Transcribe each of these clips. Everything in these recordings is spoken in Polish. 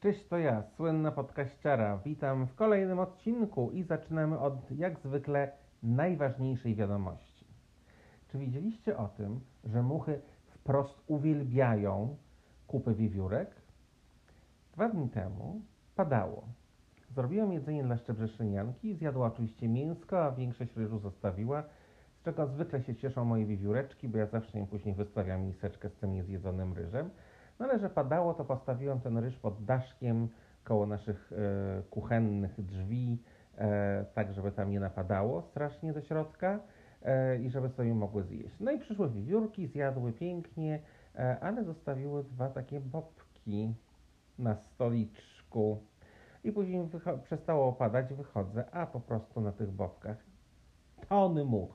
Cześć, to ja, słynna podkaściara. Witam w kolejnym odcinku i zaczynamy od, jak zwykle, najważniejszej wiadomości. Czy wiedzieliście o tym, że muchy wprost uwielbiają kupy wiewiórek? Dwa dni temu padało. Zrobiłam jedzenie dla szczebrzeszynianki, zjadła oczywiście mięsko, a większość ryżu zostawiła, z czego zwykle się cieszą moje wiewióreczki, bo ja zawsze im później wystawiam miseczkę z tym niezjedzonym ryżem. No ale że padało, to postawiłem ten ryż pod daszkiem koło naszych e, kuchennych drzwi, e, tak żeby tam nie napadało strasznie do środka e, i żeby sobie mogły zjeść. No i przyszły wiewiórki, zjadły pięknie, e, ale zostawiły dwa takie bobki na stoliczku. I później przestało opadać, wychodzę, a po prostu na tych bobkach tony much.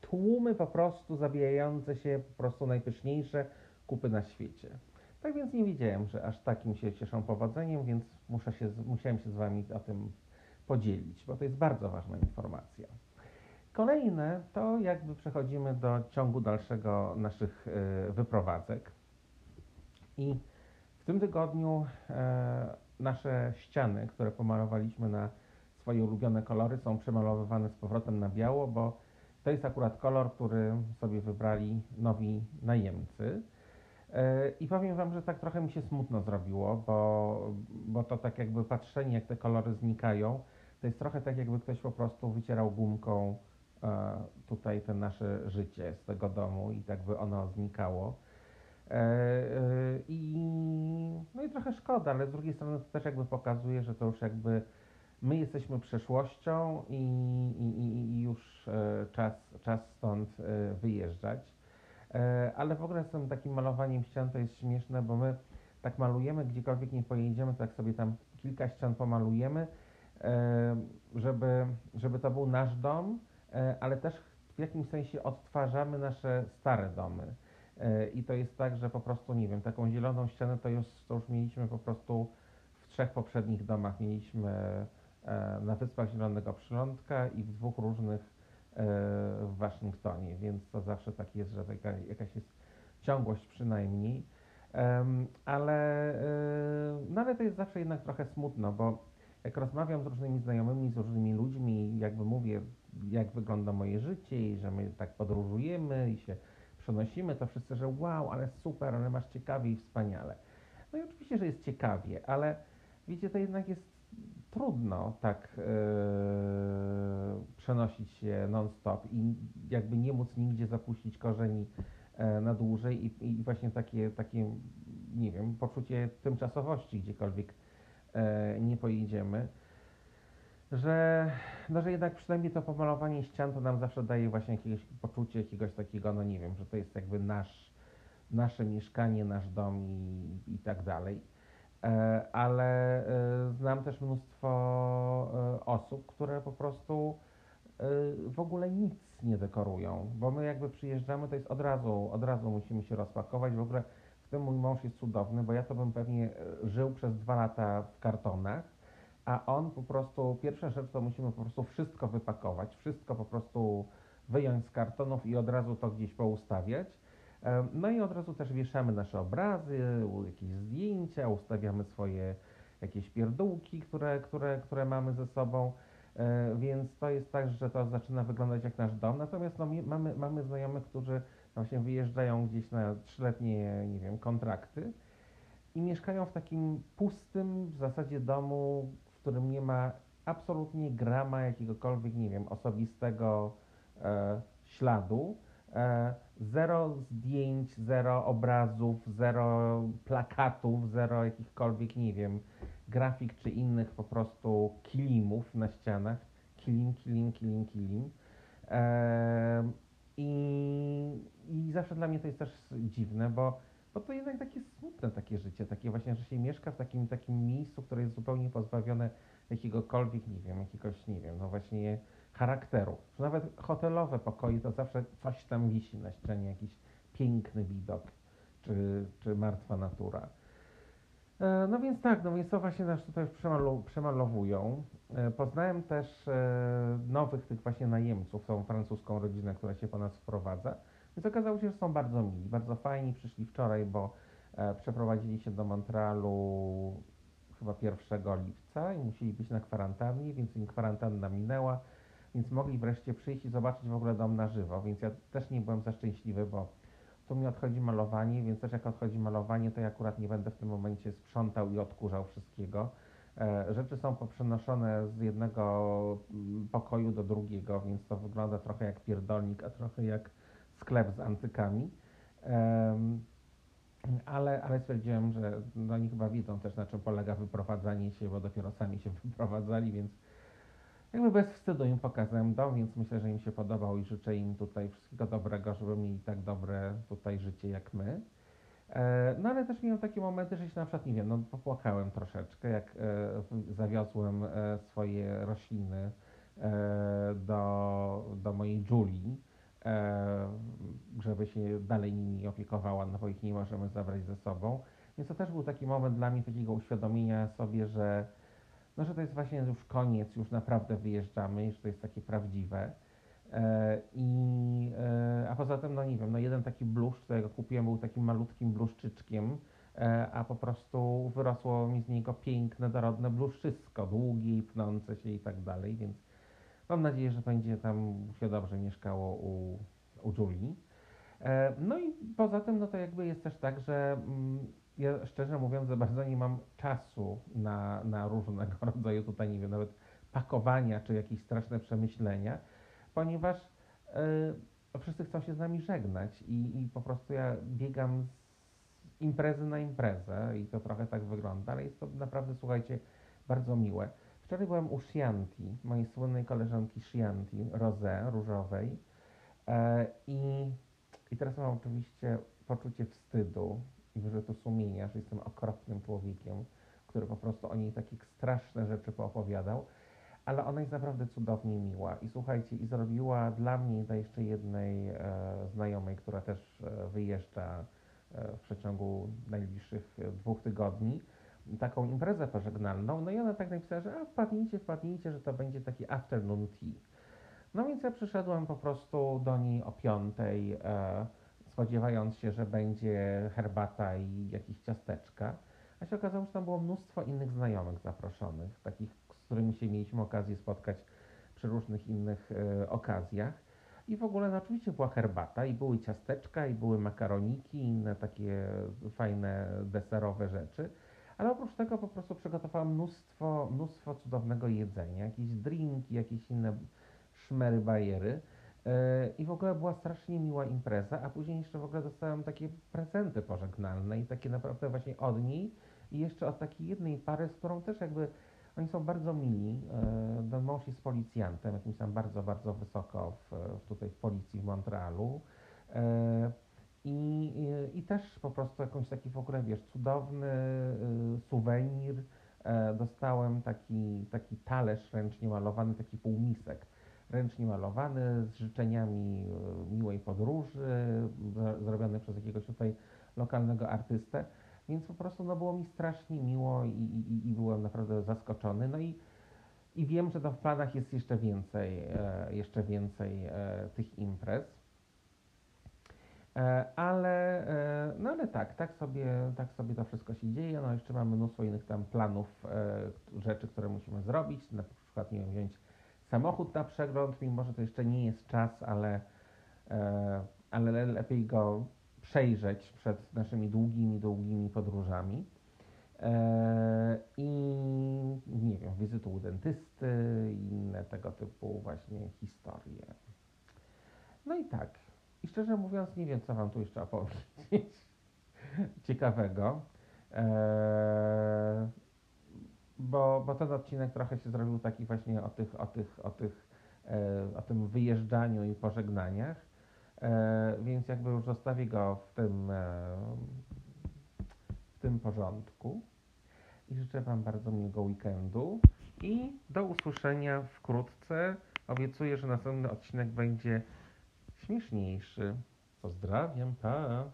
Tłumy po prostu zabijające się, po prostu najpyszniejsze kupy na świecie. Tak więc nie wiedziałem, że aż takim się cieszą powodzeniem, więc muszę się, musiałem się z Wami o tym podzielić, bo to jest bardzo ważna informacja. Kolejne to jakby przechodzimy do ciągu dalszego naszych e, wyprowadzek. I w tym tygodniu e, nasze ściany, które pomalowaliśmy na swoje ulubione kolory, są przemalowywane z powrotem na biało, bo to jest akurat kolor, który sobie wybrali nowi najemcy. E, I powiem Wam, że tak trochę mi się smutno zrobiło, bo, bo to tak jakby patrzenie, jak te kolory znikają, to jest trochę tak, jakby ktoś po prostu wycierał gumką e, tutaj te nasze życie z tego domu i tak by ono znikało. E, I, no i trochę szkoda, ale z drugiej strony to też jakby pokazuje, że to już jakby my jesteśmy przeszłością i, i, i- już czas, czas stąd wyjeżdżać. E, Ale w ogóle z tym takim malowaniem ścian to jest śmieszne, bo my tak malujemy, gdziekolwiek nie pojedziemy, tak sobie tam kilka ścian pomalujemy, e, żeby, żeby to był nasz dom, e, ale też w jakimś sensie odtwarzamy nasze stare domy. I to jest tak, że po prostu, nie wiem, taką zieloną ścianę to już, to już mieliśmy po prostu w trzech poprzednich domach. Mieliśmy na Wyspach Zielonego Przylądka i w dwóch różnych w Waszyngtonie, więc to zawsze tak jest, że taka, jakaś jest ciągłość przynajmniej. Ale, e, no ale to jest zawsze jednak trochę smutno, bo jak rozmawiam z różnymi znajomymi, z różnymi ludźmi, jakby mówię, jak wygląda moje życie i że my tak podróżujemy i się przenosimy, to wszyscy, że wow, ale super, ale masz ciekawie i wspaniale. No i oczywiście, że jest ciekawie, ale wiecie, to jednak jest trudno tak e, przenosić się non-stop i jakby nie móc nigdzie zapuścić korzeni e, na dłużej i, i właśnie takie, takie, nie wiem, poczucie tymczasowości gdziekolwiek e, nie pojedziemy, że, no, że jednak przynajmniej to pomalowanie ścian to nam zawsze daje właśnie jakiegoś poczucie jakiegoś takiego, no nie wiem, że to jest jakby nasz, nasze mieszkanie, nasz dom i, i tak dalej. E, ale e, znam też mnóstwo e, osób, które po prostu w ogóle nic nie dekorują, bo my jakby przyjeżdżamy, to jest od razu, od razu musimy się rozpakować. W ogóle w tym mój mąż jest cudowny, bo ja to bym pewnie żył przez dwa lata w kartonach, a on po prostu, pierwsza rzecz to musimy po prostu wszystko wypakować, wszystko po prostu wyjąć z kartonów i od razu to gdzieś poustawiać. No i od razu też wieszamy nasze obrazy, jakieś zdjęcia, ustawiamy swoje jakieś pierdółki, które, które, które mamy ze sobą. E, Więc to jest tak, że to zaczyna wyglądać jak nasz dom. Natomiast no, mamy, mamy znajomych, którzy właśnie wyjeżdżają gdzieś na trzyletnie, nie wiem, kontrakty i mieszkają w takim pustym w zasadzie domu, w którym nie ma absolutnie grama jakiegokolwiek, nie wiem, osobistego e, śladu. E, zero zdjęć, zero obrazów, zero plakatów, zero jakichkolwiek, nie wiem, grafik czy innych po prostu kilimów na ścianach. Kilim, kilim, kilim, kilim. E, i, I zawsze dla mnie to jest też dziwne, bo, bo to jednak takie smutne takie życie, takie właśnie, że się mieszka w takim, takim miejscu, które jest zupełnie pozbawione jakiegokolwiek, nie wiem, jakiegoś, nie wiem, no właśnie charakteru. Nawet hotelowe pokoje to zawsze coś tam wisi na ścianie, jakiś piękny widok, czy, czy martwa natura. E, No więc tak, no więc to właśnie nas tutaj przemalu, przemalowują. E, Poznałem też e, nowych tych właśnie najemców, tą francuską rodzinę, która się po nas wprowadza. Więc okazało się, że są bardzo mili, bardzo fajni. Przyszli wczoraj, bo przeprowadzili się do Montrealu chyba 1 lipca i musieli być na kwarantannie, więc im kwarantanna minęła, więc mogli wreszcie przyjść i zobaczyć w ogóle dom na żywo, więc ja też nie byłem za szczęśliwy, bo tu mi odchodzi malowanie, więc też jak odchodzi malowanie, to ja akurat nie będę w tym momencie sprzątał i odkurzał wszystkiego. E, rzeczy są poprzenoszone z jednego mm, pokoju do drugiego, więc to wygląda trochę jak pierdolnik, a trochę jak sklep z antykami. Ale, ale stwierdziłem, że no oni chyba widzą też na czym polega wyprowadzanie się, bo dopiero sami się wyprowadzali, więc jakby bez wstydu im pokazałem dom, więc myślę, że im się podobał i życzę im tutaj wszystkiego dobrego, żeby mieli tak dobre tutaj życie jak my. E, no ale też miałem takie momenty, że się na przykład, nie wiem, no popłakałem troszeczkę, jak e, zawiozłem e, swoje rośliny do, do mojej Julii, żeby się dalej nimi opiekowała, no bo ich nie możemy zabrać ze sobą. Więc to też był taki moment dla mnie takiego uświadomienia sobie, że no, że to jest właśnie już koniec, już naprawdę wyjeżdżamy, że to jest takie prawdziwe. E, I, e, a poza tym, no nie wiem, no jeden taki bluszcz, którego kupiłem, był takim malutkim bluszczyczkiem, e, a po prostu wyrosło mi z niego piękne, dorodne bluszczysko, długie i pnące się i tak dalej, więc mam nadzieję, że będzie tam się dobrze mieszkało u, u Julii. No i poza tym, no to jakby jest też tak, że mm, ja szczerze mówiąc za bardzo nie mam czasu na, na różnego rodzaju tutaj, nie wiem, nawet pakowania czy jakieś straszne przemyślenia, ponieważ yy, wszyscy chcą się z nami żegnać i, i po prostu ja biegam z imprezy na imprezę i to trochę tak wygląda, ale jest to naprawdę, słuchajcie, bardzo miłe. Wczoraj byłem u Shianti, mojej słynnej koleżanki Shianti, Rosé, różowej yy, i, i teraz mam oczywiście poczucie wstydu, i wyrzutu sumienia, że jestem okropnym człowiekiem, który po prostu o niej takie straszne rzeczy poopowiadał, ale ona jest naprawdę cudownie miła. I słuchajcie, i zrobiła dla mnie dla jeszcze jednej e, znajomej, która też e, wyjeżdża e, w przeciągu najbliższych dwóch tygodni, taką imprezę pożegnalną. No i ona tak napisała, że a wpadnijcie, wpadnijcie, że to będzie taki afternoon tea. No więc ja przyszedłem po prostu do niej o piątej. E, spodziewając się, że będzie herbata i jakieś ciasteczka, a się okazało, że tam było mnóstwo innych znajomych zaproszonych, takich, z którymi się mieliśmy okazję spotkać przy różnych innych y, okazjach. I w ogóle no, oczywiście była herbata i były ciasteczka i były makaroniki i inne takie fajne deserowe rzeczy. Ale oprócz tego po prostu przygotowałam mnóstwo, mnóstwo cudownego jedzenia, jakieś drinki, jakieś inne szmery, bajery. E, I w ogóle była strasznie miła impreza, a później jeszcze w ogóle dostałem takie prezenty pożegnalne i takie naprawdę właśnie od niej i jeszcze od takiej jednej pary, z którą też jakby oni są bardzo mili. E, ten mąż jest policjantem, jakimś tam bardzo, bardzo wysoko w, tutaj w policji w Montrealu. E, I, I też po prostu jakąś taki w ogóle, wiesz, cudowny suwenir. Dostałem taki, taki talerz ręcznie malowany, taki półmisek ręcznie malowany, z życzeniami e, miłej podróży, zrobiony przez jakiegoś tutaj lokalnego artystę. Więc po prostu no, było mi strasznie miło i, i, i byłem naprawdę zaskoczony. No i, i wiem, że to w planach jest jeszcze więcej, e, jeszcze więcej e, tych imprez. E, ale, e, no ale tak, tak sobie, tak sobie to wszystko się dzieje. No jeszcze mamy mnóstwo innych tam planów, e, rzeczy, które musimy zrobić. Na przykład, nie wiem, wziąć samochód na przegląd, mimo że to jeszcze nie jest czas, ale, e, ale lepiej go przejrzeć przed naszymi długimi, długimi podróżami. E, I nie wiem, wizytą u dentysty i inne tego typu właśnie historie. No i tak. I szczerze mówiąc, nie wiem, co Wam tu jeszcze opowiedzieć ciekawego. Bo, bo ten odcinek trochę się zrobił taki właśnie o tych, o tych, o tych, e, o tym wyjeżdżaniu i pożegnaniach, e, więc jakby już zostawię go w tym, e, w tym porządku i życzę Wam bardzo miłego weekendu i do usłyszenia wkrótce. Obiecuję, że następny odcinek będzie śmieszniejszy. Pozdrawiam, pa!